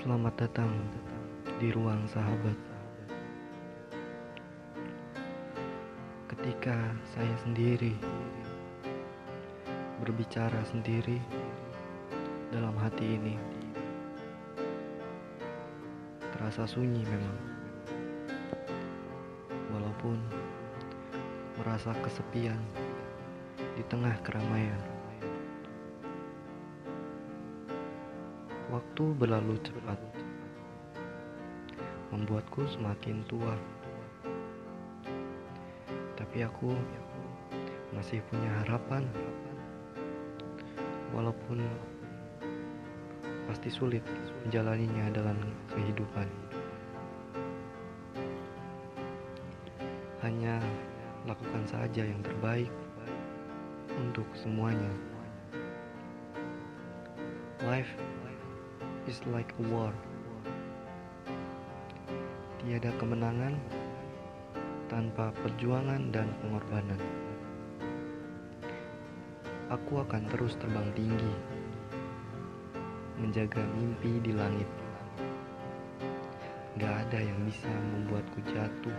Selamat datang di ruang sahabat. Ketika saya sendiri berbicara sendiri dalam hati ini, terasa sunyi memang, walaupun merasa kesepian di tengah keramaian. Waktu berlalu cepat, membuatku semakin tua. Tapi aku masih punya harapan, walaupun pasti sulit menjalaninya dalam kehidupan. Hanya lakukan saja yang terbaik untuk semuanya. Life is like a war. Tiada kemenangan tanpa perjuangan dan pengorbanan. Aku akan terus terbang tinggi, menjaga mimpi di langit. Gak ada yang bisa membuatku jatuh.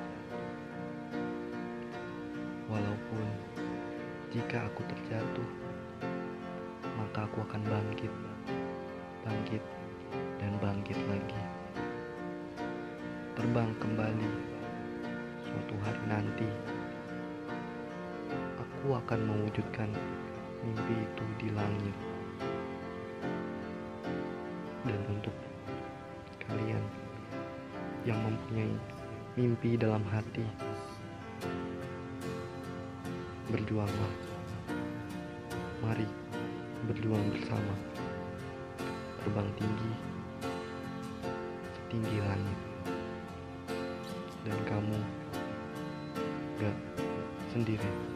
Walaupun jika aku terjatuh, maka aku akan bangkit, bangkit, Terbang kembali suatu hari nanti. Aku akan mewujudkan mimpi itu di langit. Dan untuk kalian yang mempunyai mimpi dalam hati, berjuanglah. Mari berjuang bersama. Terbang tinggi setinggi langit. Dan kamu gak sendiri.